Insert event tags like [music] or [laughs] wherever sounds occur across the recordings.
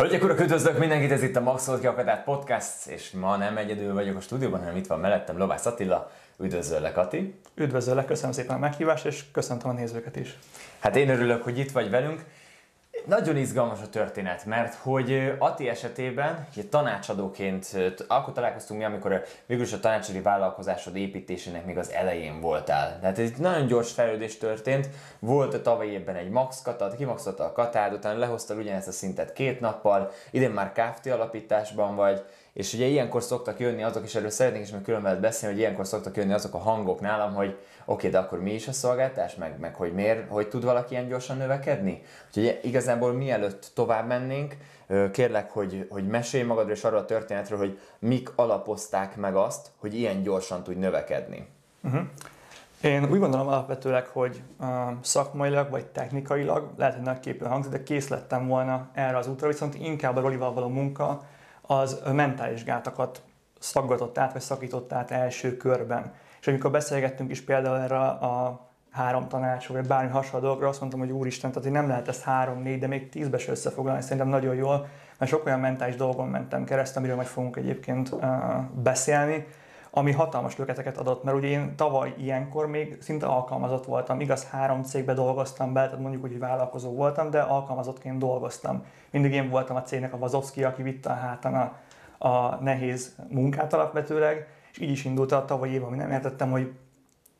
Hölgyek, urak, üdvözlök mindenkit, ez itt a Maxolt Kiakadát Podcast, és ma nem egyedül vagyok a stúdióban, hanem itt van mellettem Lovász Attila. Üdvözöllek, Ati! Üdvözöllek, köszönöm szépen a meghívást, és köszöntöm a nézőket is. Hát én örülök, hogy itt vagy velünk. Nagyon izgalmas a történet, mert hogy Ati esetében ugye, tanácsadóként, akkor találkoztunk mi, amikor végülis a tanácsadói vállalkozásod építésének még az elején voltál. Tehát egy nagyon gyors fejlődés történt, volt a tavalyi évben egy max katat, kimaxolta a katád, utána lehoztad ugyanezt a szintet két nappal, idén már Kft. alapításban vagy, és ugye ilyenkor szoktak jönni azok, és erről szeretnénk is meg külön beszélni, hogy ilyenkor szoktak jönni azok a hangok nálam, hogy oké, okay, de akkor mi is a szolgáltás, meg, meg hogy miért, hogy tud valaki ilyen gyorsan növekedni? Úgyhogy igazából mielőtt tovább mennénk, kérlek, hogy, hogy mesélj magadról és arról a történetről, hogy mik alapozták meg azt, hogy ilyen gyorsan tudj növekedni. Uh-huh. Én úgy gondolom alapvetőleg, hogy uh, szakmailag vagy technikailag, lehet, hogy nagy képen hangzik, de kész lettem volna erre az útra, viszont inkább a Rolival való munka, az mentális gátakat szaggatott át, vagy szakított át első körben. És amikor beszélgettünk is például erre a három tanácsról, vagy bármi hasonló dolgokra, azt mondtam, hogy úristen, tehát hogy nem lehet ezt három, négy, de még tízbe se összefoglalni, szerintem nagyon jól, mert sok olyan mentális dolgon mentem keresztül, amiről majd fogunk egyébként uh, beszélni, ami hatalmas löketeket adott, mert ugye én tavaly ilyenkor még szinte alkalmazott voltam, igaz három cégbe dolgoztam be, tehát mondjuk úgy, hogy vállalkozó voltam, de alkalmazottként dolgoztam. Mindig én voltam a cégnek a Vazovszki, aki vitte a hátán a, a nehéz munkát alapvetőleg, és így is indult a tavalyi év, ami nem értettem, hogy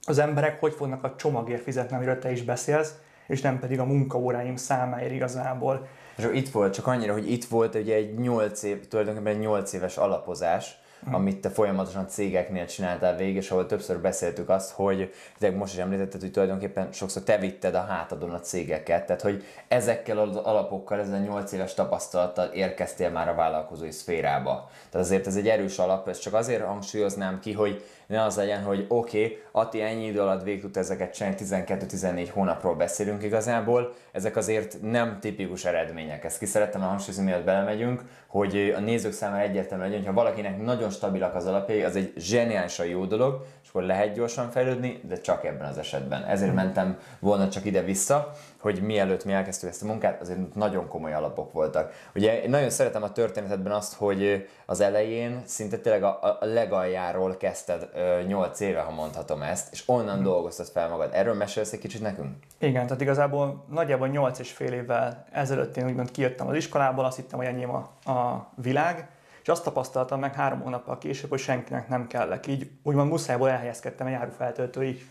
az emberek hogy fognak a csomagért fizetni, amiről te is beszélsz, és nem pedig a munkaóráim számáért igazából. És itt volt, csak annyira, hogy itt volt ugye egy 8 év, tulajdonképpen egy 8 éves alapozás. Amit te folyamatosan cégeknél csináltál végig, és ahol többször beszéltük azt, hogy de most is említetted, hogy tulajdonképpen sokszor te vitted a hátadon a cégeket, tehát hogy ezekkel az alapokkal, ezzel a 8 éves tapasztalattal érkeztél már a vállalkozói szférába. Tehát azért ez egy erős alap, ezt csak azért hangsúlyoznám ki, hogy ne az legyen, hogy oké, okay, Ati ennyi idő alatt végig tud ezeket csinálni, 12-14 hónapról beszélünk igazából, ezek azért nem tipikus eredmények. Ezt ki szerettem hangsúlyozni, mielőtt belemegyünk, hogy a nézők számára egyértelmű legyen, ha valakinek nagyon stabilak az alapjai, az egy zseniálisan jó dolog, és akkor lehet gyorsan fejlődni, de csak ebben az esetben. Ezért mentem volna csak ide-vissza, hogy mielőtt mi elkezdtük ezt a munkát, azért nagyon komoly alapok voltak. Ugye én nagyon szeretem a történetedben azt, hogy az elején szinte tényleg a, a legaljáról kezdted 8 éve, ha mondhatom ezt, és onnan hmm. dolgoztad fel magad. Erről mesélsz egy kicsit nekünk? Igen, tehát igazából nagyjából 8 és fél évvel ezelőtt én úgymond kijöttem az iskolából, azt hittem, hogy enyém a, a világ, és azt tapasztaltam meg három hónappal később, hogy senkinek nem kellek. Így úgymond muszájból elhelyezkedtem egy árufeltöltői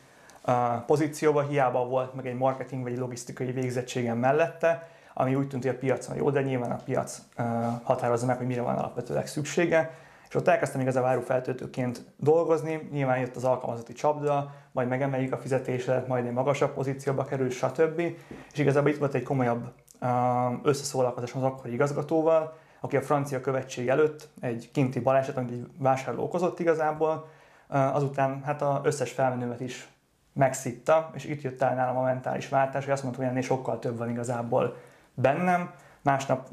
pozícióba, hiába volt meg egy marketing vagy egy logisztikai végzettségem mellette, ami úgy tűnt, hogy a piacon jó, de nyilván a piac határozza meg, hogy mire van alapvetőleg szüksége. És ott elkezdtem igazából árufeltöltőként dolgozni, nyilván jött az alkalmazotti csapda, majd megemeljük a fizetésedet, majd egy magasabb pozícióba kerül, stb. És igazából itt volt egy komolyabb összeszólalkozás az akkori igazgatóval, aki a francia követség előtt egy kinti baleset, amit egy vásárló okozott igazából, azután hát az összes felmenőmet is megszitta, és itt jött el nálam a mentális váltás, hogy azt mondta, hogy ennél sokkal több van igazából bennem. Másnap,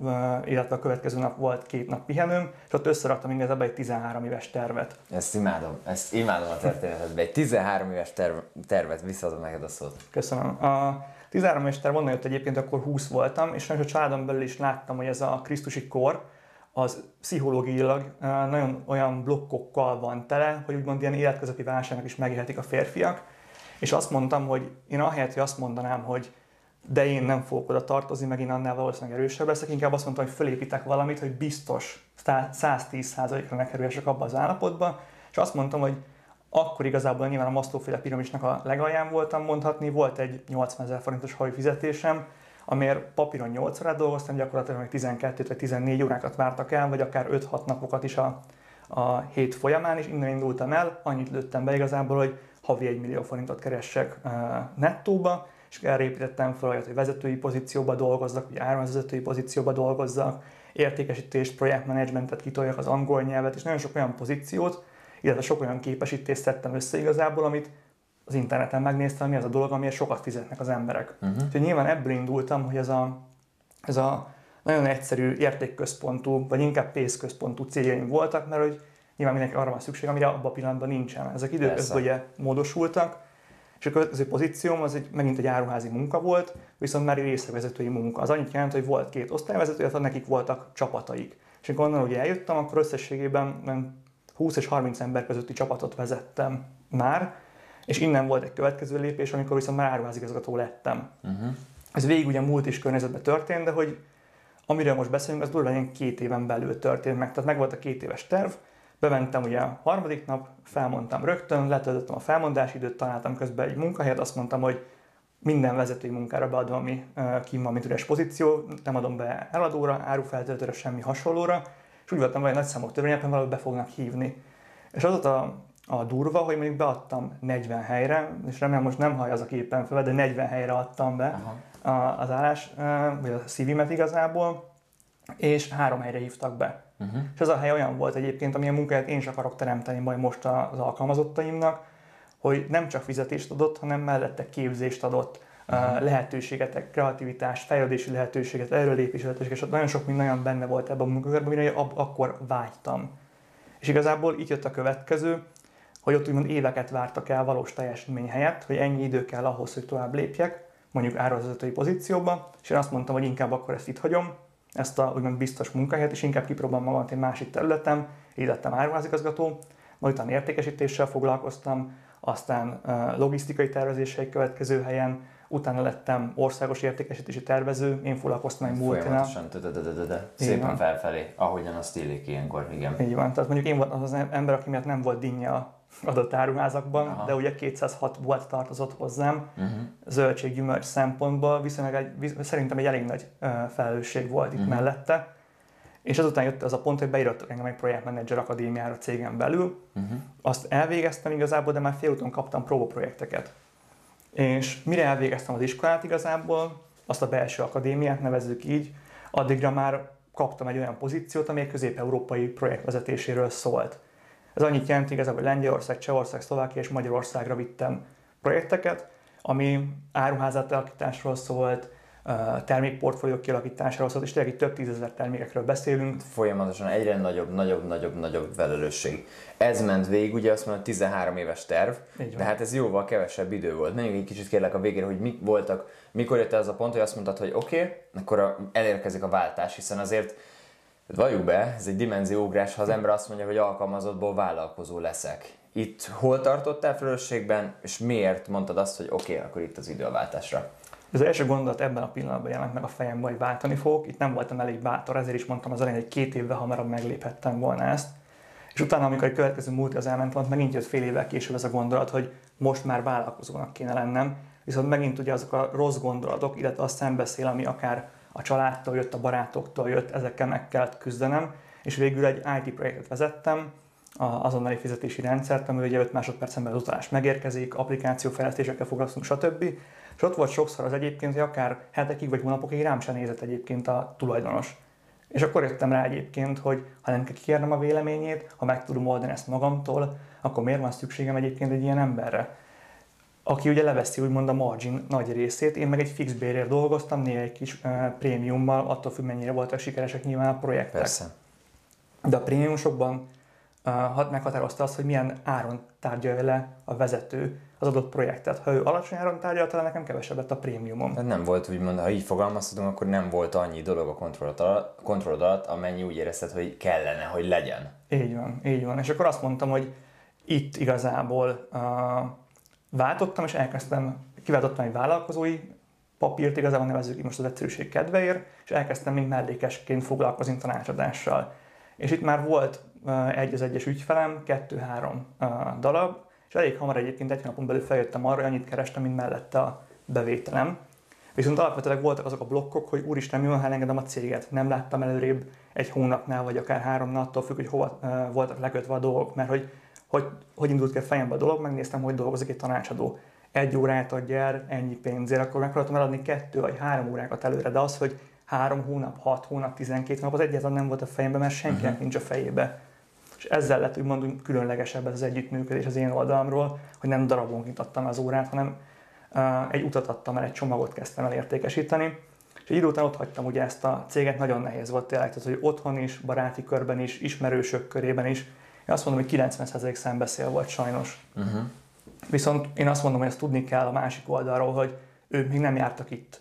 illetve a következő nap volt két nap pihenőm, és ott összeraktam igazából egy 13 éves tervet. Ezt imádom, ezt imádom a történetedben. Egy 13 éves terv, tervet, visszaadom neked a szót. Köszönöm. A 13 éves terv onnan jött egyébként, akkor 20 voltam, és a családom belül is láttam, hogy ez a krisztusi kor, az pszichológiailag nagyon olyan blokkokkal van tele, hogy úgymond ilyen életközepi válságnak is megélhetik a férfiak, és azt mondtam, hogy én ahelyett, hogy azt mondanám, hogy de én nem fogok oda tartozni, meg én annál valószínűleg erősebb leszek, inkább azt mondtam, hogy fölépítek valamit, hogy biztos 110%-ra ne kerülhessek abba az állapotba, és azt mondtam, hogy akkor igazából nyilván a Maslow-féle piramisnak a legalján voltam mondhatni, volt egy 80 ezer forintos havi fizetésem, amiért papíron 8 órát dolgoztam, gyakorlatilag meg 12 vagy 14 órákat vártak el, vagy akár 5-6 napokat is a, a hét folyamán, és innen indultam el, annyit lőttem be igazából, hogy havi 1 millió forintot keressek nettóba, és erre építettem fel, hogy vezetői pozícióba dolgozzak, vagy árvezetői pozícióba dolgozzak, értékesítést, projektmenedzsmentet kitoljak az angol nyelvet, és nagyon sok olyan pozíciót, illetve sok olyan képesítést szedtem össze igazából, amit az interneten megnéztem, mi az a dolog, amiért sokat fizetnek az emberek. Uh-huh. Úgyhogy nyilván ebből indultam, hogy ez a, ez a nagyon egyszerű értékközpontú, vagy inkább pénzközpontú céljaim voltak, mert hogy nyilván mindenki arra van szükség, amire abban a pillanatban nincsen. Ezek időközben ugye módosultak, És a következő pozícióm az egy, megint egy áruházi munka volt, viszont már egy részvezetői munka. Az annyit jelent, hogy volt két osztályvezető, illetve nekik voltak csapataik. És amikor onnan, hogy eljöttem, akkor összességében 20 és 30 ember közötti csapatot vezettem már, és innen volt egy következő lépés, amikor viszont már áruházigazgató lettem. Uh-huh. Ez végig ugye múlt is környezetben történt, de hogy amiről most beszélünk, az durván két éven belül történt meg. Tehát meg volt a két éves terv, bementem ugye a harmadik nap, felmondtam rögtön, letöltöttem a felmondási időt, találtam közben egy munkahelyet, azt mondtam, hogy minden vezetői munkára beadom, ami kim van, mint üres pozíció, nem adom be eladóra, árufeltöltőre, semmi hasonlóra, és úgy voltam, hogy nagy számok törvényeken valahogy be fognak hívni. És az a, a durva, hogy mondjuk beadtam 40 helyre, és remélem most nem hallja az a képen fel, de 40 helyre adtam be Aha. az állás, vagy a szívimet igazából, és három helyre hívtak be. Uh-huh. És ez a hely olyan volt egyébként, amilyen munkát én is akarok teremteni majd most az alkalmazottaimnak, hogy nem csak fizetést adott, hanem mellette képzést adott, uh-huh. lehetőséget, kreativitást, fejlődési lehetőséget, erőlépési lehetőséget, és nagyon sok minden olyan benne volt ebben a munkakörben, amire ab- akkor vágytam. És igazából így jött a következő, hogy ott úgymond éveket vártak el valós teljesítmény helyett, hogy ennyi idő kell ahhoz, hogy tovább lépjek, mondjuk árazatoi pozícióba, és én azt mondtam, hogy inkább akkor ezt itt hagyom, ezt a úgymond biztos munkahelyet, és inkább kipróbálom magamat egy másik területen, így lettem áruházigazgató, majd utána értékesítéssel foglalkoztam, aztán logisztikai tervezéssel következő helyen, utána lettem országos értékesítési tervező, én foglalkoztam egy multinál. Szépen felfelé, ahogyan azt illik ilyenkor, igen. Így van, tehát mondjuk én voltam az ember, aki miatt nem volt dinnye a adott áruházakban, Aha. de ugye 206 volt tartozott hozzám uh-huh. zöldséggyümölcs szempontból, viszonylag egy, szerintem egy elég nagy felelősség volt itt uh-huh. mellette. És azután jött az a pont, hogy beírott engem egy projektmenedzser akadémiára cégen belül. Uh-huh. Azt elvégeztem igazából, de már félúton kaptam próbaprojekteket. És mire elvégeztem az iskolát igazából, azt a belső akadémiát nevezzük így, addigra már kaptam egy olyan pozíciót, ami egy közép-európai projektvezetéséről szólt. Ez annyit jelent igazából, hogy Lengyelország, Csehország, Szlovákia és Magyarországra vittem projekteket, ami áruházátalakításról szólt, termékportfólió kialakításáról szólt, és tényleg itt több tízezer termékekről beszélünk. Folyamatosan egyre nagyobb, nagyobb, nagyobb, nagyobb felelősség. Ez ment végig, ugye azt mondom, 13 éves terv, de hát ez jóval kevesebb idő volt. Menjünk egy kicsit kérlek a végére, hogy mik voltak, mikor jött ez a pont, hogy azt mondtad, hogy oké, okay, akkor elérkezik a váltás, hiszen azért Valljuk be, ez egy dimenzióugrás, ha az ember azt mondja, hogy alkalmazottból vállalkozó leszek. Itt hol tartottál felelősségben, és miért mondtad azt, hogy oké, okay, akkor itt az idő a váltásra? Az első gondolat ebben a pillanatban jelent meg a fejemben, hogy váltani fogok. Itt nem voltam elég bátor, ezért is mondtam az elején, hogy két évvel hamarabb megléphettem volna ezt. És utána, amikor egy következő múlt az elment volt, megint jött fél évvel később ez a gondolat, hogy most már vállalkozónak kéne lennem. Viszont megint ugye azok a rossz gondolatok, illetve a szembeszél, ami akár a családtól jött, a barátoktól jött, ezekkel meg kellett küzdenem, és végül egy IT projektet vezettem, az azonnali fizetési rendszert, ami ugye 5 másodpercen belül az utalás megérkezik, applikációfejlesztésekkel foglalkozunk, stb. És ott volt sokszor az egyébként, hogy akár hetekig vagy hónapokig rám sem nézett egyébként a tulajdonos. És akkor jöttem rá egyébként, hogy ha nem kell kérnem a véleményét, ha meg tudom oldani ezt magamtól, akkor miért van szükségem egyébként egy ilyen emberre? aki ugye leveszi úgymond a margin nagy részét, én meg egy fix bérért dolgoztam, néha egy kis uh, prémiummal, attól függ mennyire voltak sikeresek nyilván a projektek. Persze. De a prémiumosokban uh, meghatározta azt, hogy milyen áron tárgyalja le a vezető az adott projektet. Ha ő alacsony áron tárgyalta, nekem kevesebbet a prémiumom. Tehát nem volt, úgymond, ha így fogalmazhatunk, akkor nem volt annyi dolog a kontrollod alatt, kontrollod alatt, amennyi úgy érezted, hogy kellene, hogy legyen. Így van, így van. És akkor azt mondtam, hogy itt igazából uh, váltottam, és elkezdtem, kiváltottam egy vállalkozói papírt, igazából nevezzük most az egyszerűség kedvéért, és elkezdtem mint mellékesként foglalkozni tanácsadással. És itt már volt egy az egyes ügyfelem, kettő-három darab, és elég hamar egyébként egy napon belül feljöttem arra, hogy annyit kerestem, mint mellette a bevételem. Viszont alapvetően voltak azok a blokkok, hogy úristen, mi van, ha elengedem a céget. Nem láttam előrébb egy hónapnál, vagy akár három attól függ, hogy hova voltak lekötve a dolgok, mert hogy hogy, hogy indult ki a fejembe a dolog, megnéztem, hogy dolgozik egy tanácsadó. Egy órát adja el, ennyi pénzért, akkor megpróbáltam eladni kettő vagy három órákat előre, de az, hogy három hónap, hat hónap, tizenkét nap, az egyáltalán nem volt a fejemben, mert senkinek uh-huh. nincs a fejébe. Ezzel lett úgymond különlegesebb ez az együttműködés az én oldalamról, hogy nem darabonként adtam az órát, hanem egy utat adtam el, egy csomagot kezdtem el értékesíteni. És egy idő után ott hagytam ugye ezt a céget, nagyon nehéz volt tényleg, tehát hogy otthon is, baráti körben is, ismerősök körében is, én azt mondom, hogy 90% szembeszél volt sajnos. Uh-huh. Viszont én azt mondom, hogy ezt tudni kell a másik oldalról, hogy ők még nem jártak itt.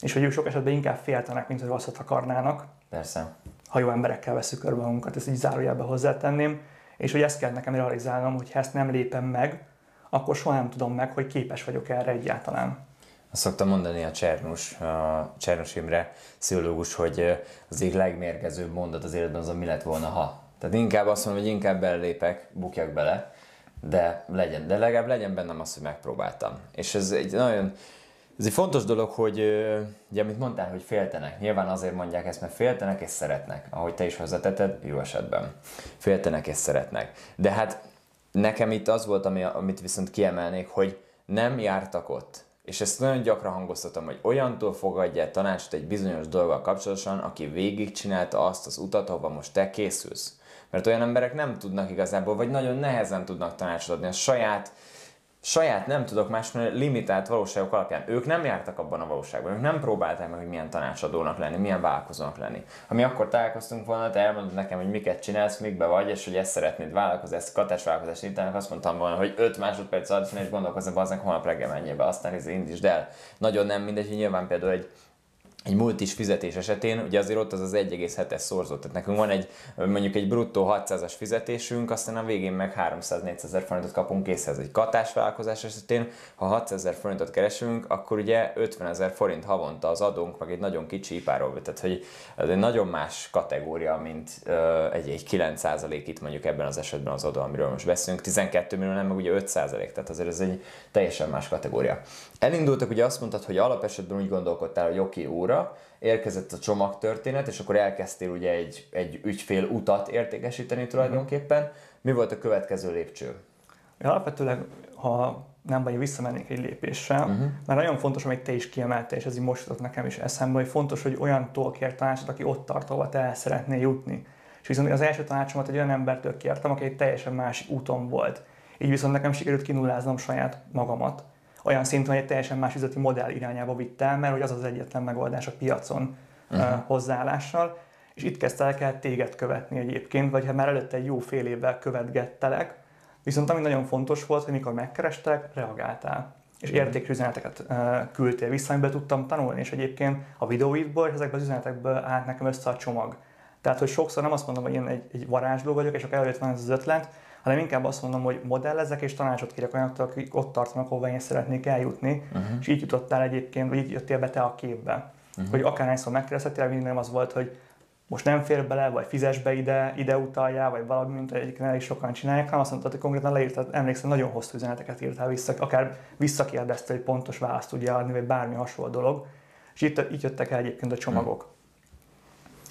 És hogy ők sok esetben inkább féltenek, mint hogy rosszat akarnának. Persze. Ha jó emberekkel veszük körbe magunkat, ezt így zárójelbe hozzátenném. És hogy ezt kell nekem realizálnom, hogy ha ezt nem lépem meg, akkor soha nem tudom meg, hogy képes vagyok erre egyáltalán. Azt szoktam mondani a Csernus, a Csernus Imre pszichológus, hogy az egyik legmérgezőbb mondat az életben az a mi lett volna, ha. Tehát inkább azt mondom, hogy inkább belépek, bukjak bele, de legyen, de legalább legyen bennem az, hogy megpróbáltam. És ez egy nagyon, ez egy fontos dolog, hogy ugye, amit mondtál, hogy féltenek. Nyilván azért mondják ezt, mert féltenek és szeretnek. Ahogy te is hozzátetted, jó esetben. Féltenek és szeretnek. De hát nekem itt az volt, ami, amit viszont kiemelnék, hogy nem jártak ott. És ezt nagyon gyakran hangoztatom, hogy olyantól fogadja tanácsot egy bizonyos dolggal kapcsolatosan, aki végigcsinálta azt az utat, ahova most te készülsz. Mert olyan emberek nem tudnak igazából, vagy nagyon nehezen tudnak tanácsot adni a saját saját nem tudok más, mert limitált valóságok alapján. Ők nem jártak abban a valóságban, ők nem próbálták meg, hogy milyen tanácsadónak lenni, milyen vállalkozónak lenni. Ha mi akkor találkoztunk volna, te elmondod nekem, hogy miket csinálsz, mikbe vagy, és hogy ezt szeretnéd vállalkozni, ezt katásvállalkozást indítanak, azt mondtam volna, hogy 5 másodperc alatt és gondolkozni, aznak holnap reggel menjél be, aztán ez indítsd el. Nagyon nem mindegy, hogy nyilván például egy egy multis fizetés esetén, ugye azért ott az az 1,7-es szorzó, tehát nekünk van egy mondjuk egy bruttó 600-as fizetésünk, aztán a végén meg 300-400 ezer forintot kapunk készhez. Egy vállalkozás esetén, ha 600 ezer forintot keresünk, akkor ugye 50 ezer forint havonta az adónk, meg egy nagyon kicsi ipáról, tehát hogy ez egy nagyon más kategória, mint egy, egy 9% itt mondjuk ebben az esetben az adó, amiről most beszélünk, 12 millió, nem meg ugye 5 tehát azért ez egy teljesen más kategória. Elindultak, ugye azt mondtad, hogy alapesetben úgy gondolkodtál, hogy oké, óra, óra, érkezett a csomagtörténet, és akkor elkezdtél ugye egy, egy ügyfél utat értékesíteni tulajdonképpen. Mi volt a következő lépcső? Alapvetőleg, ha nem vagy, visszamennék egy lépésre, uh-huh. mert nagyon fontos, amit te is kiemeltél, és ez így most nekem is eszembe, hogy fontos, hogy olyan kér tanácsot, aki ott tart, ahol te el szeretnél jutni. És viszont az első tanácsomat egy olyan embertől kértem, aki egy teljesen másik úton volt. Így viszont nekem sikerült kinulláznom saját magamat olyan szinten, hogy egy teljesen más üzleti modell irányába vitt el, mert hogy az az egyetlen megoldás a piacon uh-huh. hozzáállással. És itt kezdte el kell téged követni egyébként, vagy hát már előtte egy jó fél évvel követgettelek, viszont ami nagyon fontos volt, hogy mikor megkerestek, reagáltál és mhm. értékes üzeneteket küldtél vissza, amiből tudtam tanulni, és egyébként a videóidból és ezekből az üzenetekből állt nekem össze a csomag. Tehát, hogy sokszor nem azt mondom, hogy én egy, egy varázsló vagyok, és akkor előtt van ez az ötlet, hanem inkább azt mondom, hogy modellezek és tanácsot kérek olyanoktól, akik ott tartanak, hova én szeretnék eljutni, uh-huh. és így jutottál egyébként, vagy így jöttél be te a képbe. Uh-huh. Hogy akárhányszor megkérdezhetél, mindig nem az volt, hogy most nem fér bele, vagy fizes be ide, ide utaljál, vagy valami, mint egyébként elég sokan csinálják, hanem azt mondtad, hogy konkrétan leírtad, emlékszem, nagyon hosszú üzeneteket írtál vissza, akár visszakérdezte, hogy pontos választ tudja adni, vagy bármi hasonló dolog. És itt, így jöttek el egyébként a csomagok.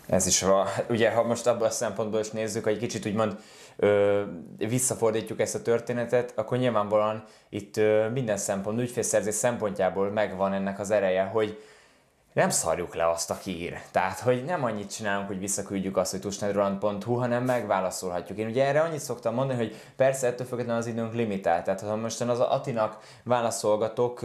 Ez is van. Ugye, ha most abban a szempontból is nézzük, hogy kicsit úgymond ö, visszafordítjuk ezt a történetet, akkor nyilvánvalóan itt ö, minden szempont, ügyfélszerzés szempontjából megvan ennek az ereje, hogy nem szarjuk le azt, aki ír. Tehát, hogy nem annyit csinálunk, hogy visszaküldjük azt, hogy tusnedrand.hu, hanem megválaszolhatjuk. Én ugye erre annyit szoktam mondani, hogy persze ettől függetlenül az időnk limitált. Tehát, ha most az Atinak válaszolgatok,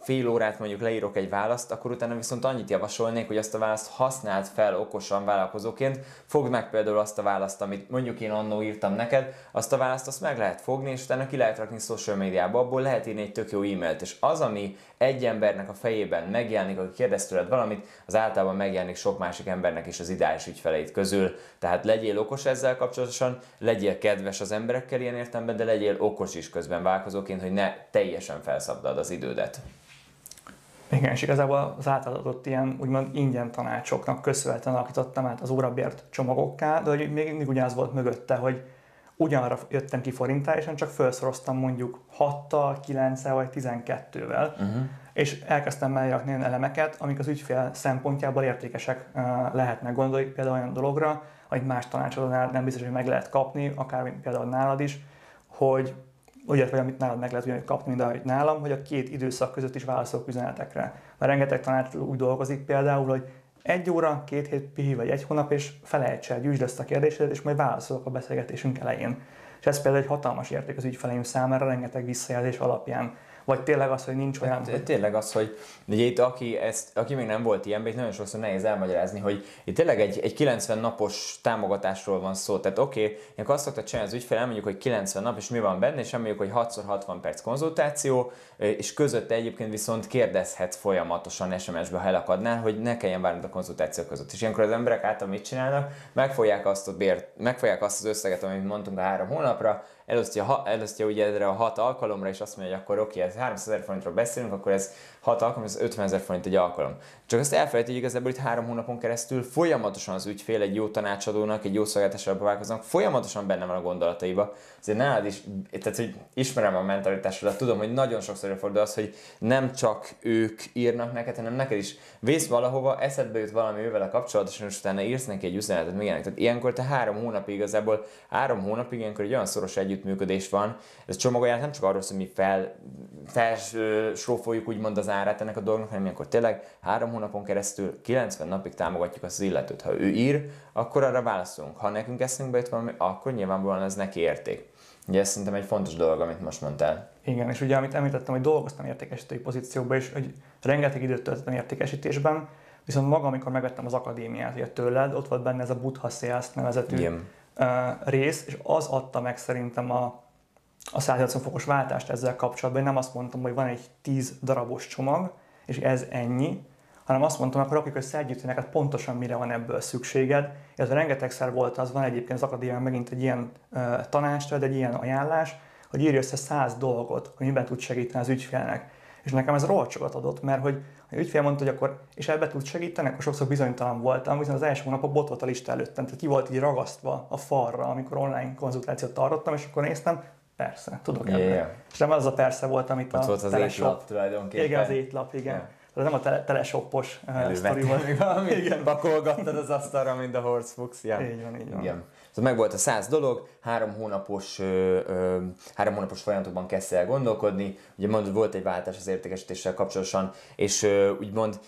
fél órát mondjuk leírok egy választ, akkor utána viszont annyit javasolnék, hogy azt a választ használd fel okosan vállalkozóként. Fogd meg például azt a választ, amit mondjuk én annó írtam neked, azt a választ azt meg lehet fogni, és utána ki lehet rakni social médiába, abból lehet írni egy tök jó e-mailt. És az, ami egy embernek a fejében megjelenik, aki kérdez tőled valamit, az általában megjelenik sok másik embernek is az ideális ügyfeleit közül. Tehát legyél okos ezzel kapcsolatosan, legyél kedves az emberekkel ilyen értelemben, de legyél okos is közben válkozóként, hogy ne teljesen felszabdad az idődet. Igen, és igazából az átadott ilyen úgymond ingyen tanácsoknak köszönhetően alakítottam át az órabért csomagokká, de hogy még mindig ugyanaz volt mögötte, hogy ugyanarra jöttem ki forintálisan, csak felszoroztam mondjuk 6-tal, 9 vagy 12-vel, uh-huh. és elkezdtem mellé olyan elemeket, amik az ügyfél szempontjából értékesek lehetnek. Gondolj például olyan dologra, amit más tanácsadónál nem biztos, hogy meg lehet kapni, akár például nálad is, hogy ugye, vagy amit nálad meg lehet ugyanúgy kapni, mint ahogy nálam, hogy a két időszak között is válaszolok üzenetekre. Mert rengeteg tanácsadó úgy dolgozik például, hogy egy óra, két hét pihi vagy egy hónap, és felejts el, gyűjtsd ezt a kérdésedet, és majd válaszolok a beszélgetésünk elején. És ez például egy hatalmas érték az ügyfeleim számára, rengeteg visszajelzés alapján. Vagy tényleg az, hogy nincs olyan... Hát, tényleg az, hogy ugye itt aki, ezt, aki még nem volt ilyenben, itt nagyon sokszor nehéz elmagyarázni, hogy itt tényleg egy, egy 90 napos támogatásról van szó. Tehát oké, okay, akkor azt szokta csinálni az ügyfél, elmondjuk, hogy 90 nap, és mi van benne, és elmondjuk, hogy 6x60 perc konzultáció, és között egyébként viszont kérdezhet folyamatosan SMS-be, ha elakadnál, hogy ne kelljen várnod a konzultáció között. És ilyenkor az emberek által mit csinálnak? Megfogják azt, a bért, megfogják azt az összeget, amit mondtunk a három hónapra, elosztja, elosztja ugye erre a hat alkalomra, és azt mondja, hogy akkor oké, ez 300 ezer forintról beszélünk, akkor ez 6 alkalom, ez 50 ezer forint egy alkalom. Csak azt elfelejti, hogy igazából itt három hónapon keresztül folyamatosan az ügyfél egy jó tanácsadónak, egy jó szolgáltatással próbálkoznak, folyamatosan benne van a gondolataiba. Azért nálad is, tehát hogy ismerem a mentalitásodat, tudom, hogy nagyon sokszor előfordul az, hogy nem csak ők írnak neked, hanem neked is vész valahova, eszedbe jut valami ővel a kapcsolatosan, és utána írsz neki egy üzenetet, még Tehát ilyenkor te három hónapig igazából, három hónapig ilyenkor egy olyan szoros együttműködés van. Ez csomagolás nem csak arról hogy mi fel, felsrófoljuk úgymond az árát ennek a dolognak, hanem ilyenkor tényleg három hónapon keresztül 90 napig támogatjuk az illetőt. Ha ő ír, akkor arra válaszolunk. Ha nekünk eszünkbe jut valami, akkor nyilvánvalóan ez neki érték. Ugye ez szerintem egy fontos dolog, amit most mondtál. Igen, és ugye amit említettem, hogy dolgoztam értékesítői pozícióban, és hogy rengeteg időt töltöttem értékesítésben, viszont maga, amikor megvettem az akadémiát ugye tőled, ott volt benne ez a Buddha Sales nevezetű Igen. rész, és az adta meg szerintem a, a 180 fokos váltást ezzel kapcsolatban. Én nem azt mondtam, hogy van egy 10 darabos csomag, és ez ennyi, hanem azt mondtam, akkor rakjuk össze együtt, neked pontosan mire van ebből szükséged. Ez rengetegszer volt, az van egyébként az akadémián megint egy ilyen uh, tanács, egy ilyen ajánlás, hogy írj össze száz dolgot, hogy miben tud segíteni az ügyfélnek. És nekem ez rohadt sokat adott, mert hogy a ügyfél mondta, hogy akkor, és ebbe tud segíteni, akkor sokszor bizonytalan voltam, viszont az első hónapban bot volt a lista előttem, tehát ki volt így ragasztva a falra, amikor online konzultációt tartottam, és akkor néztem, persze, tudok yeah. ebben. És nem az a persze volt, amit Ott a volt az étlap tulajdonképpen. Igen, az étlap, igen. Yeah. Ez nem a tele, telesoppos uh, sztori volt. még valami, Igen. bakolgattad az asztalra, mint a Horse Fuchs. Ja. Így van, így van. Igen. Szóval meg volt a száz dolog, három hónapos, ö, ö, három hónapos folyamatokban kezdte el gondolkodni. Ugye mondod, volt egy váltás az értékesítéssel kapcsolatosan, és ö, úgymond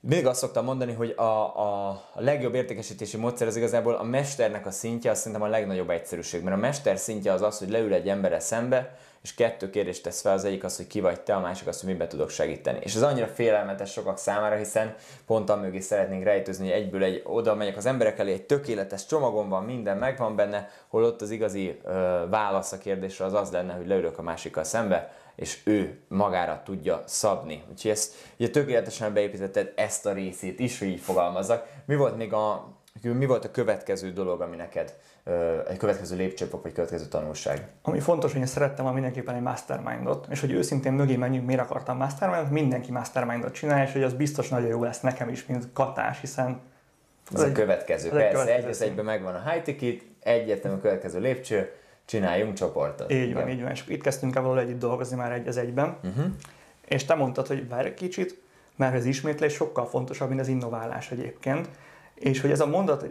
még azt szoktam mondani, hogy a, a, legjobb értékesítési módszer az igazából a mesternek a szintje, azt szerintem a legnagyobb egyszerűség. Mert a mester szintje az az, hogy leül egy emberre szembe, és kettő kérdést tesz fel, az egyik az, hogy ki vagy te, a másik az, hogy miben tudok segíteni. És ez annyira félelmetes sokak számára, hiszen pont mögé szeretnénk rejtőzni, hogy egyből egy oda megyek az emberek elé, egy tökéletes csomagom van, minden megvan benne, holott az igazi ö, válasz a kérdésre az az lenne, hogy leülök a másikkal szembe, és ő magára tudja szabni. Úgyhogy ezt ugye tökéletesen beépítetted ezt a részét is, hogy így fogalmazzak. Mi volt még a, mi volt a következő dolog, ami neked egy következő lépcsőfok, vagy következő tanulság? Ami fontos, hogy én szerettem a mindenképpen egy mastermindot, és hogy őszintén mögé menjünk, miért akartam mastermindot, mindenki mastermindot csinál, és hogy az biztos nagyon jó lesz nekem is, mint katás, hiszen ez a következő, ez persze, következő. egy az egyben megvan a high ticket, egyértelmű a következő lépcső, csináljunk csoportot. Így van, Igen. így van, és itt kezdtünk el valahol együtt dolgozni már egy az egyben, uh-huh. és te mondtad, hogy várj egy kicsit, mert az ismétlés sokkal fontosabb, mint az innoválás egyébként, és hogy ez a mondat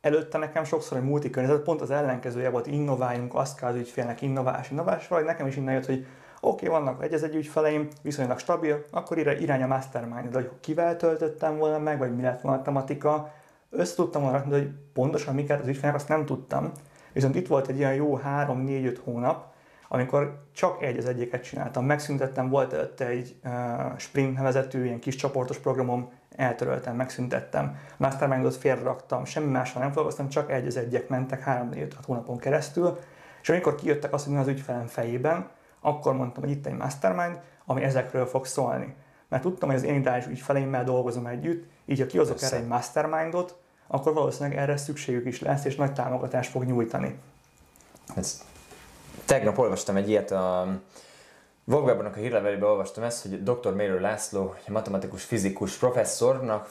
előtte nekem sokszor egy multikörnyezet, pont az ellenkezője volt, innováljunk, azt kell az ügyfélnek, innovás, innovás, vagy nekem is innen jött, hogy oké, okay, vannak egy egy ügyfeleim, viszonylag stabil, akkor irány a mastermind, de hogy kivel töltöttem volna meg, vagy mi lett volna a tematika, össze tudtam volna rakni, hogy pontosan miket az ügyfélnek, azt nem tudtam. Viszont itt volt egy ilyen jó 3-4-5 hónap, amikor csak egy az egyiket csináltam. Megszüntettem, volt előtte egy uh, sprint nevezetű ilyen kis csoportos programom, eltöröltem, megszüntettem. Mastermindot félreraktam, semmi mással nem foglalkoztam, csak egy az egyek mentek 3-4-5 hónapon keresztül. És amikor kijöttek azt, hogy mi az ügyfelem fejében, akkor mondtam, hogy itt egy mastermind, ami ezekről fog szólni. Mert tudtam, hogy az én ideális ügyfeleimmel dolgozom együtt, így ha kihozok erre egy mastermindot, akkor valószínűleg erre szükségük is lesz, és nagy támogatást fog nyújtani. Ez, tegnap olvastam egy ilyet a Vogbában a hírlevelében olvastam ezt, hogy dr. Mérő László, matematikus fizikus professzornak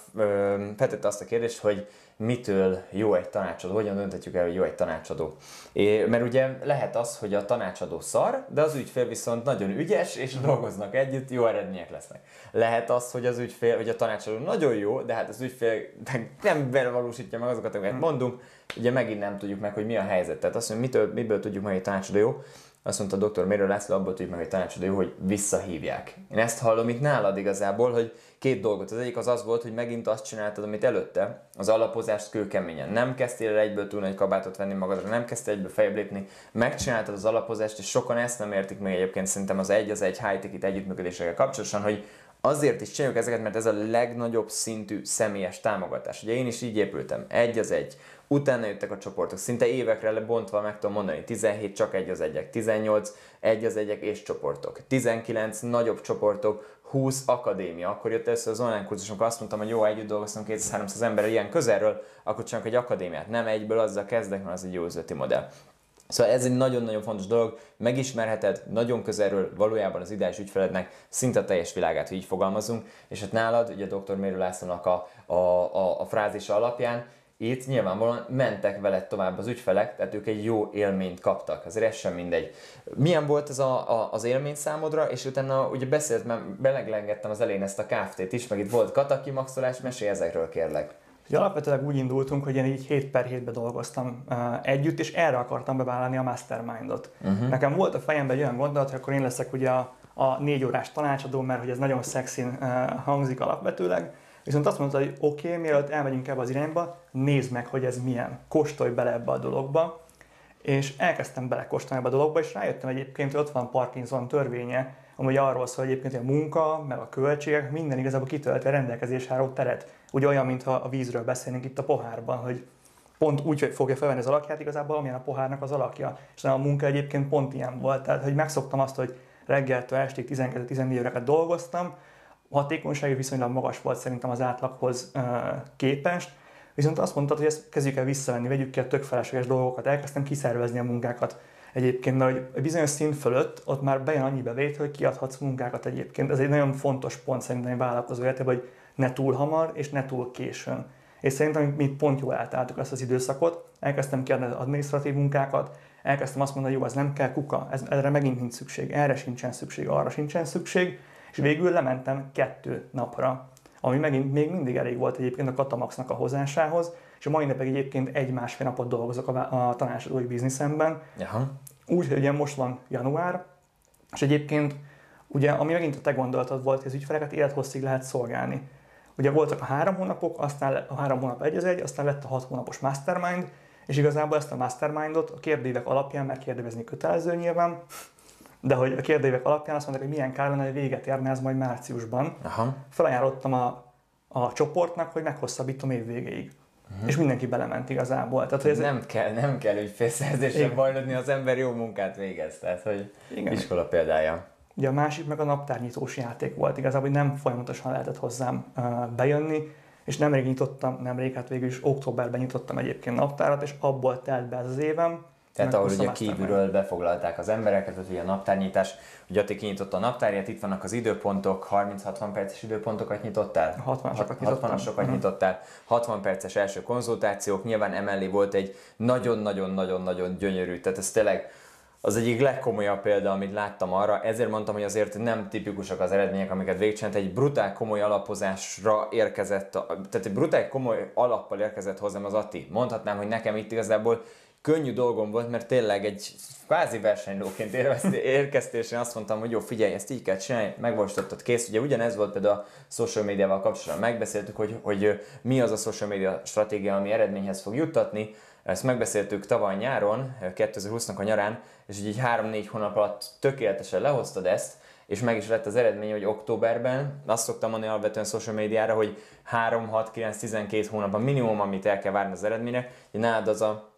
feltette azt a kérdést, hogy mitől jó egy tanácsadó, hogyan döntetjük el, hogy jó egy tanácsadó. É, mert ugye lehet az, hogy a tanácsadó szar, de az ügyfél viszont nagyon ügyes, és dolgoznak együtt, jó eredmények lesznek. Lehet az, hogy az ügyfél, hogy a tanácsadó nagyon jó, de hát az ügyfél [laughs] nem valósítja meg azokat, amiket mondunk, ugye megint nem tudjuk meg, hogy mi a helyzet. Tehát azt, hogy mitől, miből tudjuk meg, hogy tanácsadó jó, azt mondta dr. Mérő László, abból tudjuk meg egy tanácsadó, hogy visszahívják. Én ezt hallom itt nálad igazából, hogy két dolgot. Az egyik az az volt, hogy megint azt csináltad, amit előtte, az alapozást kőkeményen. Nem kezdtél el egyből túl nagy kabátot venni magadra, nem kezdtél egyből fejebb lépni, megcsináltad az alapozást, és sokan ezt nem értik még egyébként szerintem az egy az egy high ticket együttműködésekkel kapcsolatosan, hogy azért is csináljuk ezeket, mert ez a legnagyobb szintű személyes támogatás. Ugye én is így épültem, egy az egy. Utána jöttek a csoportok, szinte évekre lebontva meg tudom mondani, 17 csak egy az egyek, 18 egy az egyek és csoportok, 19 nagyobb csoportok, 20 akadémia. Akkor jött össze az online kurzus, amikor azt mondtam, hogy jó, együtt dolgoztam 200-300 emberrel ilyen közelről, akkor csak egy akadémiát. Nem egyből azzal kezdek, mert az egy jó üzleti modell. Szóval ez egy nagyon-nagyon fontos dolog, megismerheted nagyon közelről valójában az ideális ügyfelednek szinte a teljes világát, hogy így fogalmazunk, és hát nálad, ugye dr. Mérő Lászlónak a, a, a, a frázisa alapján, itt nyilvánvalóan mentek veled tovább az ügyfelek, tehát ők egy jó élményt kaptak, azért ez sem mindegy. Milyen volt ez a, a, az élmény számodra, és utána ugye beszélt, mert beleglengettem az elején ezt a KFT-t is, meg itt volt katakimaxolás, mesélj ezekről kérlek. Ugye alapvetően úgy indultunk, hogy én így 7 per 7-be dolgoztam uh, együtt, és erre akartam bevállalni a mastermindot. Uh-huh. Nekem volt a fejemben egy olyan gondolat, hogy akkor én leszek ugye a, a négy órás tanácsadó, mert hogy ez nagyon szexin uh, hangzik alapvetőleg, Viszont azt mondta, hogy oké, okay, mielőtt elmegyünk ebbe az irányba, nézd meg, hogy ez milyen. Kóstolj bele ebbe a dologba. És elkezdtem belekóstolni ebbe a dologba, és rájöttem egyébként, hogy ott van Parkinson törvénye, ami arról szól egyébként, hogy a munka, meg a költségek, minden igazából kitölti a rendelkezésre álló teret. Ugye olyan, mintha a vízről beszélnénk itt a pohárban, hogy pont úgy hogy fogja felvenni az alakját igazából, amilyen a pohárnak az alakja. És a munka egyébként pont ilyen volt. Tehát, hogy megszoktam azt, hogy reggeltől estig 12-14 órákat dolgoztam, a hatékonysága viszonylag magas volt szerintem az átlaghoz képest, viszont azt mondtad, hogy ezt kezdjük el visszavenni, vegyük ki a tök felesleges dolgokat, elkezdtem kiszervezni a munkákat egyébként, de hogy bizonyos szint fölött ott már bejön annyi bevét, hogy kiadhatsz munkákat egyébként. Ez egy nagyon fontos pont szerintem egy vállalkozó életében, hogy ne túl hamar és ne túl későn. És szerintem mi pont jól átálltuk ezt az időszakot, elkezdtem kiadni az administratív munkákat, elkezdtem azt mondani, hogy jó, ez nem kell kuka, ez, erre megint nincs szükség, erre sincsen szükség, arra sincsen szükség, és végül lementem kettő napra, ami megint még mindig elég volt egyébként a Katamaxnak a hozásához, és a mai napig egyébként egy-másfél napot dolgozok a, a tanácsadói bizniszemben. Aha. Úgy, hogy ugye most van január, és egyébként ugye, ami megint a te gondolatod volt, hogy az ügyfeleket élethosszig lehet szolgálni. Ugye voltak a három hónapok, aztán a három hónap egy az egy, aztán lett a hat hónapos mastermind, és igazából ezt a mastermindot a kérdévek alapján megkérdezni kötelező nyilván, de hogy a kérdévek alapján azt mondták, hogy milyen kár lenne, hogy véget érne ez majd márciusban. Aha. Felajánlottam a, a csoportnak, hogy meghosszabbítom év végéig. Uh-huh. És mindenki belement igazából. Tehát, hogy ez nem, kell, nem kell ügyfélszerzésre bajlódni, az ember jó munkát végez. Tehát, hogy Igen. iskola példája. Ugye a másik meg a naptárnyitós játék volt igazából, hogy nem folyamatosan lehetett hozzám uh, bejönni, és nemrég nyitottam, nemrég, hát végül is októberben nyitottam egyébként naptárat, és abból telt be ez az évem, tehát ahol ugye kívülről meg. befoglalták az embereket, tehát ugye a naptárnyítás, ugye Ati kinyitotta a naptárját, itt vannak az időpontok, 30-60 perces időpontokat nyitottál? 60-asokat 60 uh-huh. nyitottál, 60 perces első konzultációk, nyilván emellé volt egy nagyon-nagyon-nagyon-nagyon gyönyörű, tehát ez tényleg az egyik legkomolyabb példa, amit láttam arra, ezért mondtam, hogy azért nem tipikusak az eredmények, amiket végcsinált, egy brutál komoly alapozásra érkezett, tehát egy brutál komoly alappal érkezett hozzám az Ati. Mondhatnám, hogy nekem itt igazából könnyű dolgom volt, mert tényleg egy kvázi versenylóként érkeztél, és én azt mondtam, hogy jó, figyelj, ezt így kell csinálni, megvalósítottad, kész. Ugye ugyanez volt például a social médiával kapcsolatban. Megbeszéltük, hogy, hogy mi az a social media stratégia, ami eredményhez fog juttatni. Ezt megbeszéltük tavaly nyáron, 2020-nak a nyarán, és így 3-4 hónap alatt tökéletesen lehoztad ezt, és meg is lett az eredmény, hogy októberben, azt szoktam mondani alapvetően social médiára, hogy 3, 6, 9, 12 hónap a minimum, amit el kell várni az eredményre, hogy nálad az a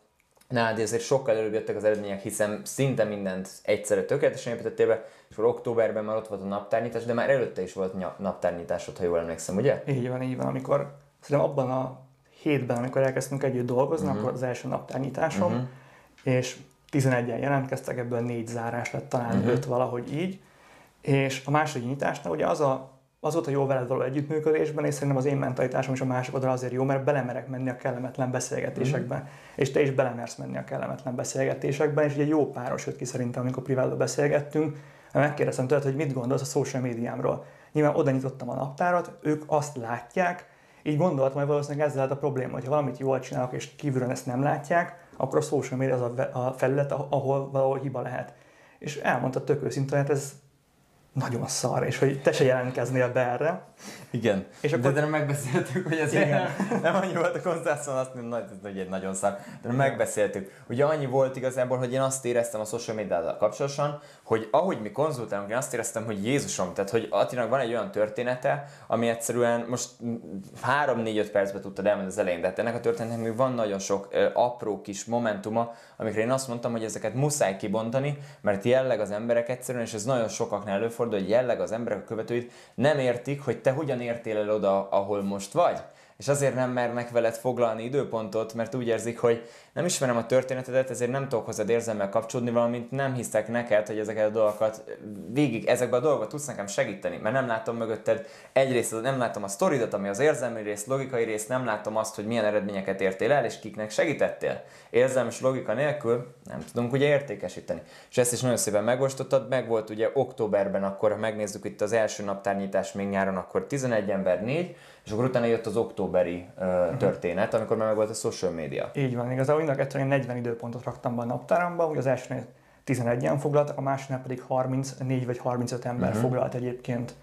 Nálad ezért sokkal előbb jöttek az eredmények, hiszen szinte mindent egyszerre tökéletesen építettél be, és akkor októberben már ott volt a naptárnyítás, de már előtte is volt naptárnyításod, ha jól emlékszem, ugye? Így van, így van. Amikor szerintem abban a hétben, amikor elkezdtünk együtt dolgozni, uh-huh. akkor az első naptárnyitásom, uh-huh. és 11-en jelentkeztek, ebből négy zárás lett, talán uh-huh. öt valahogy így. És a második nyitásnál ugye az a azóta jó veled való együttműködésben, és szerintem az én mentalitásom is a másik oldal azért jó, mert belemerek menni a kellemetlen beszélgetésekben, mm-hmm. és te is belemersz menni a kellemetlen beszélgetésekben, és ugye jó páros jött ki szerintem, amikor privátban beszélgettünk, megkérdeztem tőled, hogy mit gondolsz a social médiámról. Nyilván oda nyitottam a naptárat, ők azt látják, így gondoltam, hogy valószínűleg ezzel lehet a probléma, hogy ha valamit jól csinálok, és kívülről ezt nem látják, akkor a social media az a felület, ahol valahol hiba lehet. és elmondta tök őszintén, hogy hát ez nagyon szar, és hogy te se jelentkeznél be erre. Igen, és akkor... de, de megbeszéltük, hogy ez Igen. nem annyi volt a konzervszon, azt mondom, hogy egy nagyon szar, de megbeszéltük. Ugye annyi volt igazából, hogy én azt éreztem a social médiával kapcsolatosan, hogy ahogy mi konzultálunk, én azt éreztem, hogy Jézusom, tehát hogy Attinak van egy olyan története, ami egyszerűen most 3-4-5 percben tudtad elmondani az elején, de hát ennek a történetnek még van nagyon sok ö, apró kis momentuma, amikre én azt mondtam, hogy ezeket muszáj kibontani, mert jelleg az emberek egyszerűen, és ez nagyon sokaknál előfordul, hogy jelleg az emberek a követőit nem értik, hogy te hogyan értél el oda, ahol most vagy? És azért nem mernek veled foglalni időpontot, mert úgy érzik, hogy nem ismerem a történetedet, ezért nem tudok hozzád érzelmmel kapcsolódni, valamint nem hiszek neked, hogy ezeket a dolgokat végig, ezekbe a dolgokat tudsz nekem segíteni, mert nem látom mögötted egyrészt, nem látom a sztoridat, ami az érzelmi rész, logikai rész, nem látom azt, hogy milyen eredményeket értél el, és kiknek segítettél. Érzelmes logika nélkül nem tudunk ugye értékesíteni. És ezt is nagyon szépen megosztottad, meg volt ugye októberben, akkor ha megnézzük itt az első naptárnyítás még nyáron, akkor 11 ember 4, és akkor utána jött az októberi uh, történet, amikor már meg volt a social media. Így van, igazából mind a kettőn 40 időpontot raktam be a naptáramba, ugye az elsőnél 11-en foglaltak, a másiknál pedig 34 vagy 35 ember uh-huh. foglalt egyébként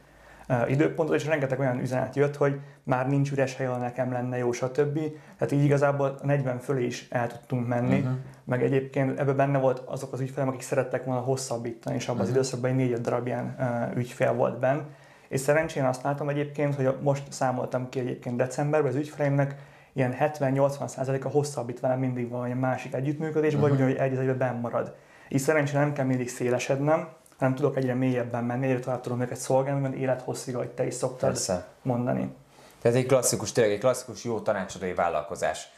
uh, időpontot, és rengeteg olyan üzenet jött, hogy már nincs üres hely, ahol nekem lenne jó, stb. Tehát így igazából a 40 fölé is el tudtunk menni, uh-huh. meg egyébként ebben benne volt azok az ügyfelek, akik szerettek volna hosszabbítani, és abban uh-huh. az időszakban egy 4 darab ilyen uh, ügyfél volt benne és szerencsén azt látom egyébként, hogy most számoltam ki egyébként decemberben az ügyfeleimnek ilyen 70-80%-a hosszabbít velem mindig valami másik együttműködésben, uh-huh. vagy hogy egy egyben benn marad. Így szerencsére nem kell mindig szélesednem, hanem tudok egyre mélyebben menni, egyre tovább tudom őket szolgálni, mert élethosszig, ahogy te is szoktad Persze. mondani. Tehát egy klasszikus, tényleg egy klasszikus jó tanácsadói vállalkozás.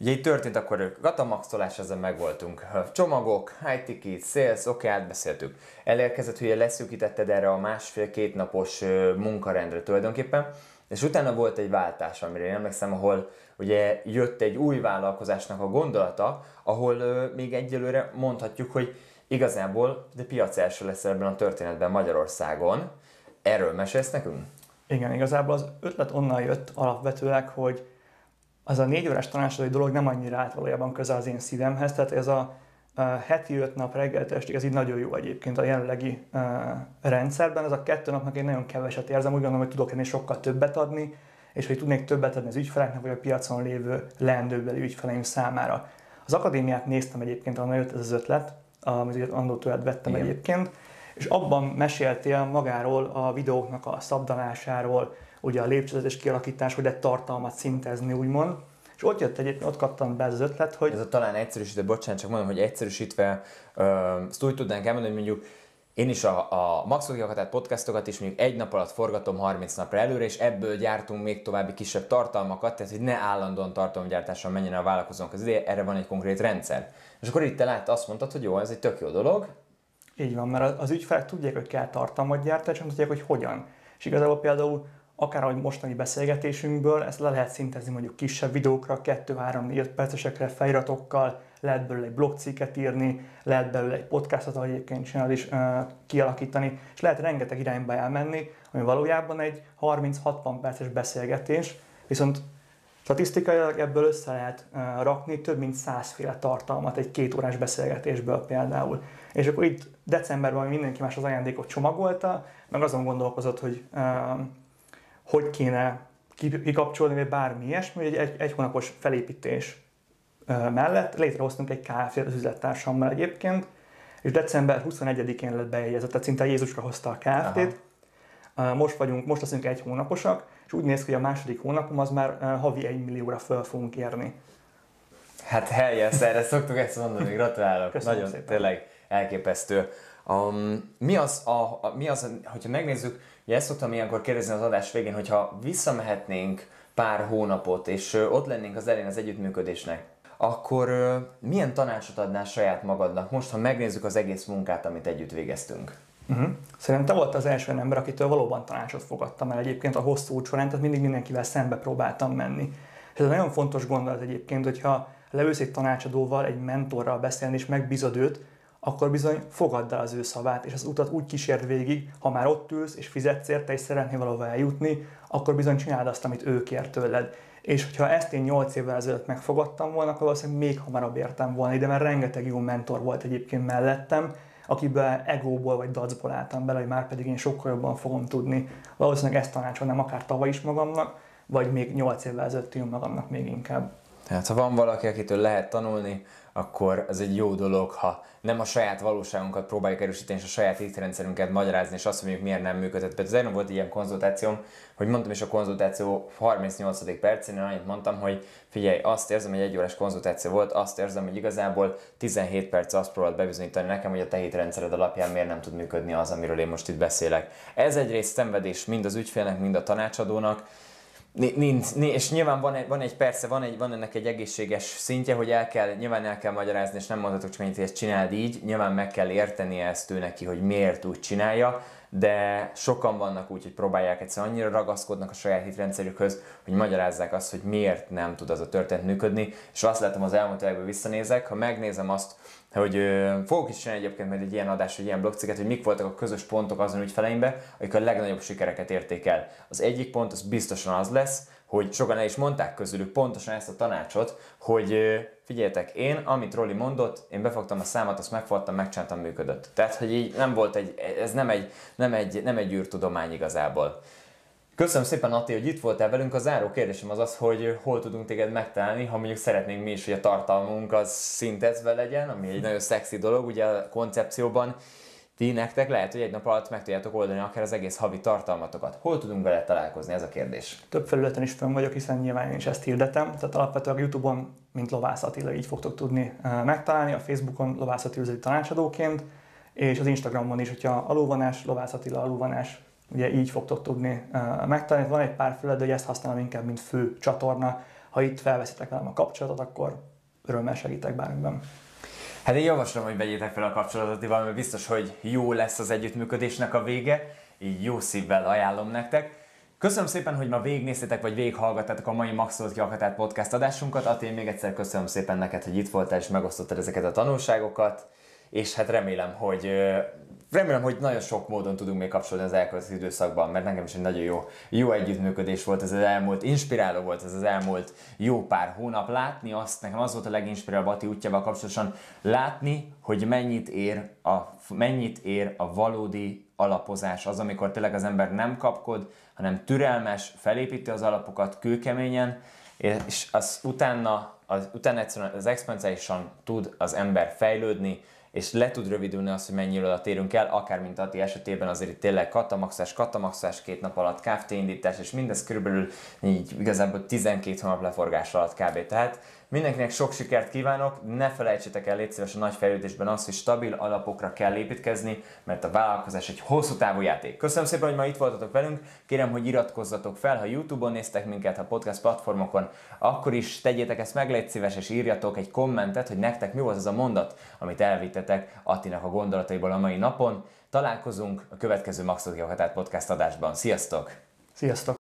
Ugye itt történt akkor gatamaxolás, ezen megvoltunk. Csomagok, high ticket, sales, oké, okay, átbeszéltük. Elérkezett, hogy leszűkítetted erre a másfél-két napos munkarendre tulajdonképpen, és utána volt egy váltás, amire én emlékszem, ahol ugye jött egy új vállalkozásnak a gondolata, ahol még egyelőre mondhatjuk, hogy igazából de piac első lesz ebben a történetben Magyarországon. Erről mesélsz nekünk? Igen, igazából az ötlet onnan jött alapvetőleg, hogy az a négy órás tanácsadói dolog nem annyira állt valójában közel az én szívemhez, tehát ez a heti öt nap reggel estig, ez így nagyon jó egyébként a jelenlegi uh, rendszerben. Ez a kettő napnak én nagyon keveset érzem, úgy gondolom, hogy tudok ennél sokkal többet adni, és hogy tudnék többet adni az ügyfeleknek, vagy a piacon lévő leendőbeli ügyfeleim számára. Az akadémiát néztem egyébként, ahol jött ez az ötlet, amit annól tőled vettem Igen. egyébként, és abban meséltél magáról a videóknak a szabdalásáról, ugye a lépcsőzetes kialakítás, hogy egy tartalmat szintezni, úgymond. És ott jött egyébként, ott kaptam be az ötlet, hogy... Ez a talán egyszerűsítve, bocsánat, csak mondom, hogy egyszerűsítve, ezt úgy tudnánk elmondani, hogy mondjuk én is a, a Maxokiakat, tehát podcastokat is mondjuk egy nap alatt forgatom 30 napra előre, és ebből gyártunk még további kisebb tartalmakat, tehát hogy ne állandóan tartalomgyártással menjen a vállalkozónk az ideje, erre van egy konkrét rendszer. És akkor itt te lát, azt mondtad, hogy jó, ez egy tök jó dolog. Így van, mert az ügyfelek tudják, hogy kell tartalmat gyártani, és nem tudják, hogy hogyan. És igazából például akár ahogy mostani beszélgetésünkből, ezt le lehet szintezni mondjuk kisebb videókra, 2-3-4 percesekre, feliratokkal, lehet belőle egy blogcikket írni, lehet belőle egy podcastot, ahogy egyébként csinál is kialakítani, és lehet rengeteg irányba elmenni, ami valójában egy 30-60 perces beszélgetés, viszont statisztikailag ebből össze lehet rakni több mint százféle tartalmat egy két órás beszélgetésből például. És akkor itt decemberben mindenki más az ajándékot csomagolta, meg azon gondolkozott, hogy hogy kéne kikapcsolni, vagy bármi ilyesmi, egy, egy, egy hónapos felépítés mellett létrehoztunk egy KFT az üzlettársammal egyébként, és december 21-én lett bejegyezett, tehát szinte Jézusra hozta a KFT-t. Most vagyunk, most leszünk egy hónaposak, és úgy néz ki, hogy a második hónapom az már havi egy millióra föl fogunk érni. Hát helyes, erre szoktuk ezt mondani, gratulálok. Köszönöm Nagyon szépen. tényleg elképesztő. Um, mi az, a, a, mi az, hogyha megnézzük, Ugye ezt szoktam ilyenkor kérdezni az adás végén, hogyha visszamehetnénk pár hónapot, és ott lennénk az elén az együttműködésnek, akkor milyen tanácsot adnál saját magadnak most, ha megnézzük az egész munkát, amit együtt végeztünk? Uh-huh. Szerintem te volt az első ember, akitől valóban tanácsot fogadtam el egyébként a hosszú út során, tehát mindig mindenkivel szembe próbáltam menni. És ez nagyon fontos gondolat egyébként, hogyha leülsz egy tanácsadóval, egy mentorral beszélni, és megbízod őt, akkor bizony fogadd el az ő szavát, és az utat úgy kísérd végig, ha már ott ülsz és fizetsz érte, és szeretnél valahova eljutni, akkor bizony csináld azt, amit ő kér tőled. És hogyha ezt én 8 évvel ezelőtt megfogadtam volna, akkor valószínűleg még hamarabb értem volna ide, mert rengeteg jó mentor volt egyébként mellettem, akiben egóból vagy dacból álltam bele, hogy már pedig én sokkal jobban fogom tudni. Valószínűleg ezt tanácsolnám akár tavaly is magamnak, vagy még 8 évvel ezelőtt magamnak még inkább. Tehát ha van valaki, akitől lehet tanulni, akkor ez egy jó dolog, ha nem a saját valóságunkat próbáljuk erősíteni, és a saját hitrendszerünket magyarázni, és azt mondjuk, miért nem működött. Például az volt ilyen konzultációm, hogy mondtam is a konzultáció 38. percén, én annyit mondtam, hogy figyelj, azt érzem, hogy egy órás konzultáció volt, azt érzem, hogy igazából 17 perc azt próbált bebizonyítani nekem, hogy a te hitrendszered alapján miért nem tud működni az, amiről én most itt beszélek. Ez egyrészt szenvedés mind az ügyfélnek, mind a tanácsadónak, Nincs, és nyilván van egy, van egy persze, van, egy, van ennek egy egészséges szintje, hogy el kell, nyilván el kell magyarázni, és nem mondhatok csak hogy ezt csináld így, nyilván meg kell érteni ezt ő neki, hogy miért úgy csinálja, de sokan vannak úgy, hogy próbálják egyszerűen annyira ragaszkodnak a saját hitrendszerükhöz, hogy magyarázzák azt, hogy miért nem tud az a történet működni, és azt látom az elmúlt években visszanézek, ha megnézem azt, hogy ö, fogok is csinálni egyébként majd egy ilyen adás, egy ilyen blogcikket, hogy mik voltak a közös pontok azon ügyfeleimben, akik a legnagyobb sikereket érték el. Az egyik pont az biztosan az lesz, hogy sokan el is mondták közülük pontosan ezt a tanácsot, hogy figyeljetek, én, amit Roli mondott, én befogtam a számat, azt megfogtam, megcsináltam, működött. Tehát, hogy így nem volt egy, ez nem egy, nem egy, nem egy űrtudomány igazából. Köszönöm szépen, Ati, hogy itt voltál velünk. A záró kérdésem az az, hogy hol tudunk téged megtalálni, ha mondjuk szeretnénk mi is, hogy a tartalmunk az szintezve legyen, ami egy nagyon szexi dolog, ugye a koncepcióban. Ti nektek lehet, hogy egy nap alatt meg tudjátok oldani akár az egész havi tartalmatokat. Hol tudunk vele találkozni, ez a kérdés? Több felületen is fönn vagyok, hiszen nyilván én is ezt hirdetem. Tehát alapvetően Youtube-on, mint Lovász Attila, így fogtok tudni megtalálni, a Facebookon Lovász Attila tanácsadóként, és az Instagramon is, hogyha alulvanás, Lovász Attila alulvanás ugye így fogtok tudni megtalálni. Van egy pár felület, de hogy ezt használom inkább, mint fő csatorna. Ha itt felveszitek velem a kapcsolatot, akkor örömmel segítek bármiben. Hát én javaslom, hogy vegyétek fel a kapcsolatot, mert biztos, hogy jó lesz az együttműködésnek a vége, így jó szívvel ajánlom nektek. Köszönöm szépen, hogy ma végignéztétek, vagy végighallgattátok a mai Maxolt ki podcast adásunkat. Ati, még egyszer köszönöm szépen neked, hogy itt voltál és megosztottad ezeket a tanulságokat, és hát remélem, hogy remélem, hogy nagyon sok módon tudunk még kapcsolódni az elkövetkező időszakban, mert nekem is egy nagyon jó, jó együttműködés volt ez az elmúlt, inspiráló volt ez az elmúlt jó pár hónap. Látni azt, nekem az volt a leginspirálóbb Ati útjával kapcsolatosan, látni, hogy mennyit ér a, mennyit ér a valódi alapozás, az, amikor tényleg az ember nem kapkod, hanem türelmes, felépíti az alapokat kőkeményen, és az utána, az, utána egyszerűen az exponenciálisan tud az ember fejlődni, és le tud rövidülni az, hogy mennyi a térünk el, akár mint Ati esetében azért itt tényleg katamaxás, katamaxás két nap alatt, KFT indítás, és mindez körülbelül így igazából 12 hónap leforgás alatt kb. Tehát Mindenkinek sok sikert kívánok, ne felejtsétek el légy szíves a nagy fejlődésben azt, hogy stabil alapokra kell építkezni, mert a vállalkozás egy hosszú távú játék. Köszönöm szépen, hogy ma itt voltatok velünk, kérem, hogy iratkozzatok fel, ha Youtube-on néztek minket, ha podcast platformokon, akkor is tegyétek ezt meg, légy szíves, és írjatok egy kommentet, hogy nektek mi volt az a mondat, amit elvittetek Attinak a gondolataiból a mai napon. Találkozunk a következő Maxot Podcast adásban. Sziasztok! Sziasztok!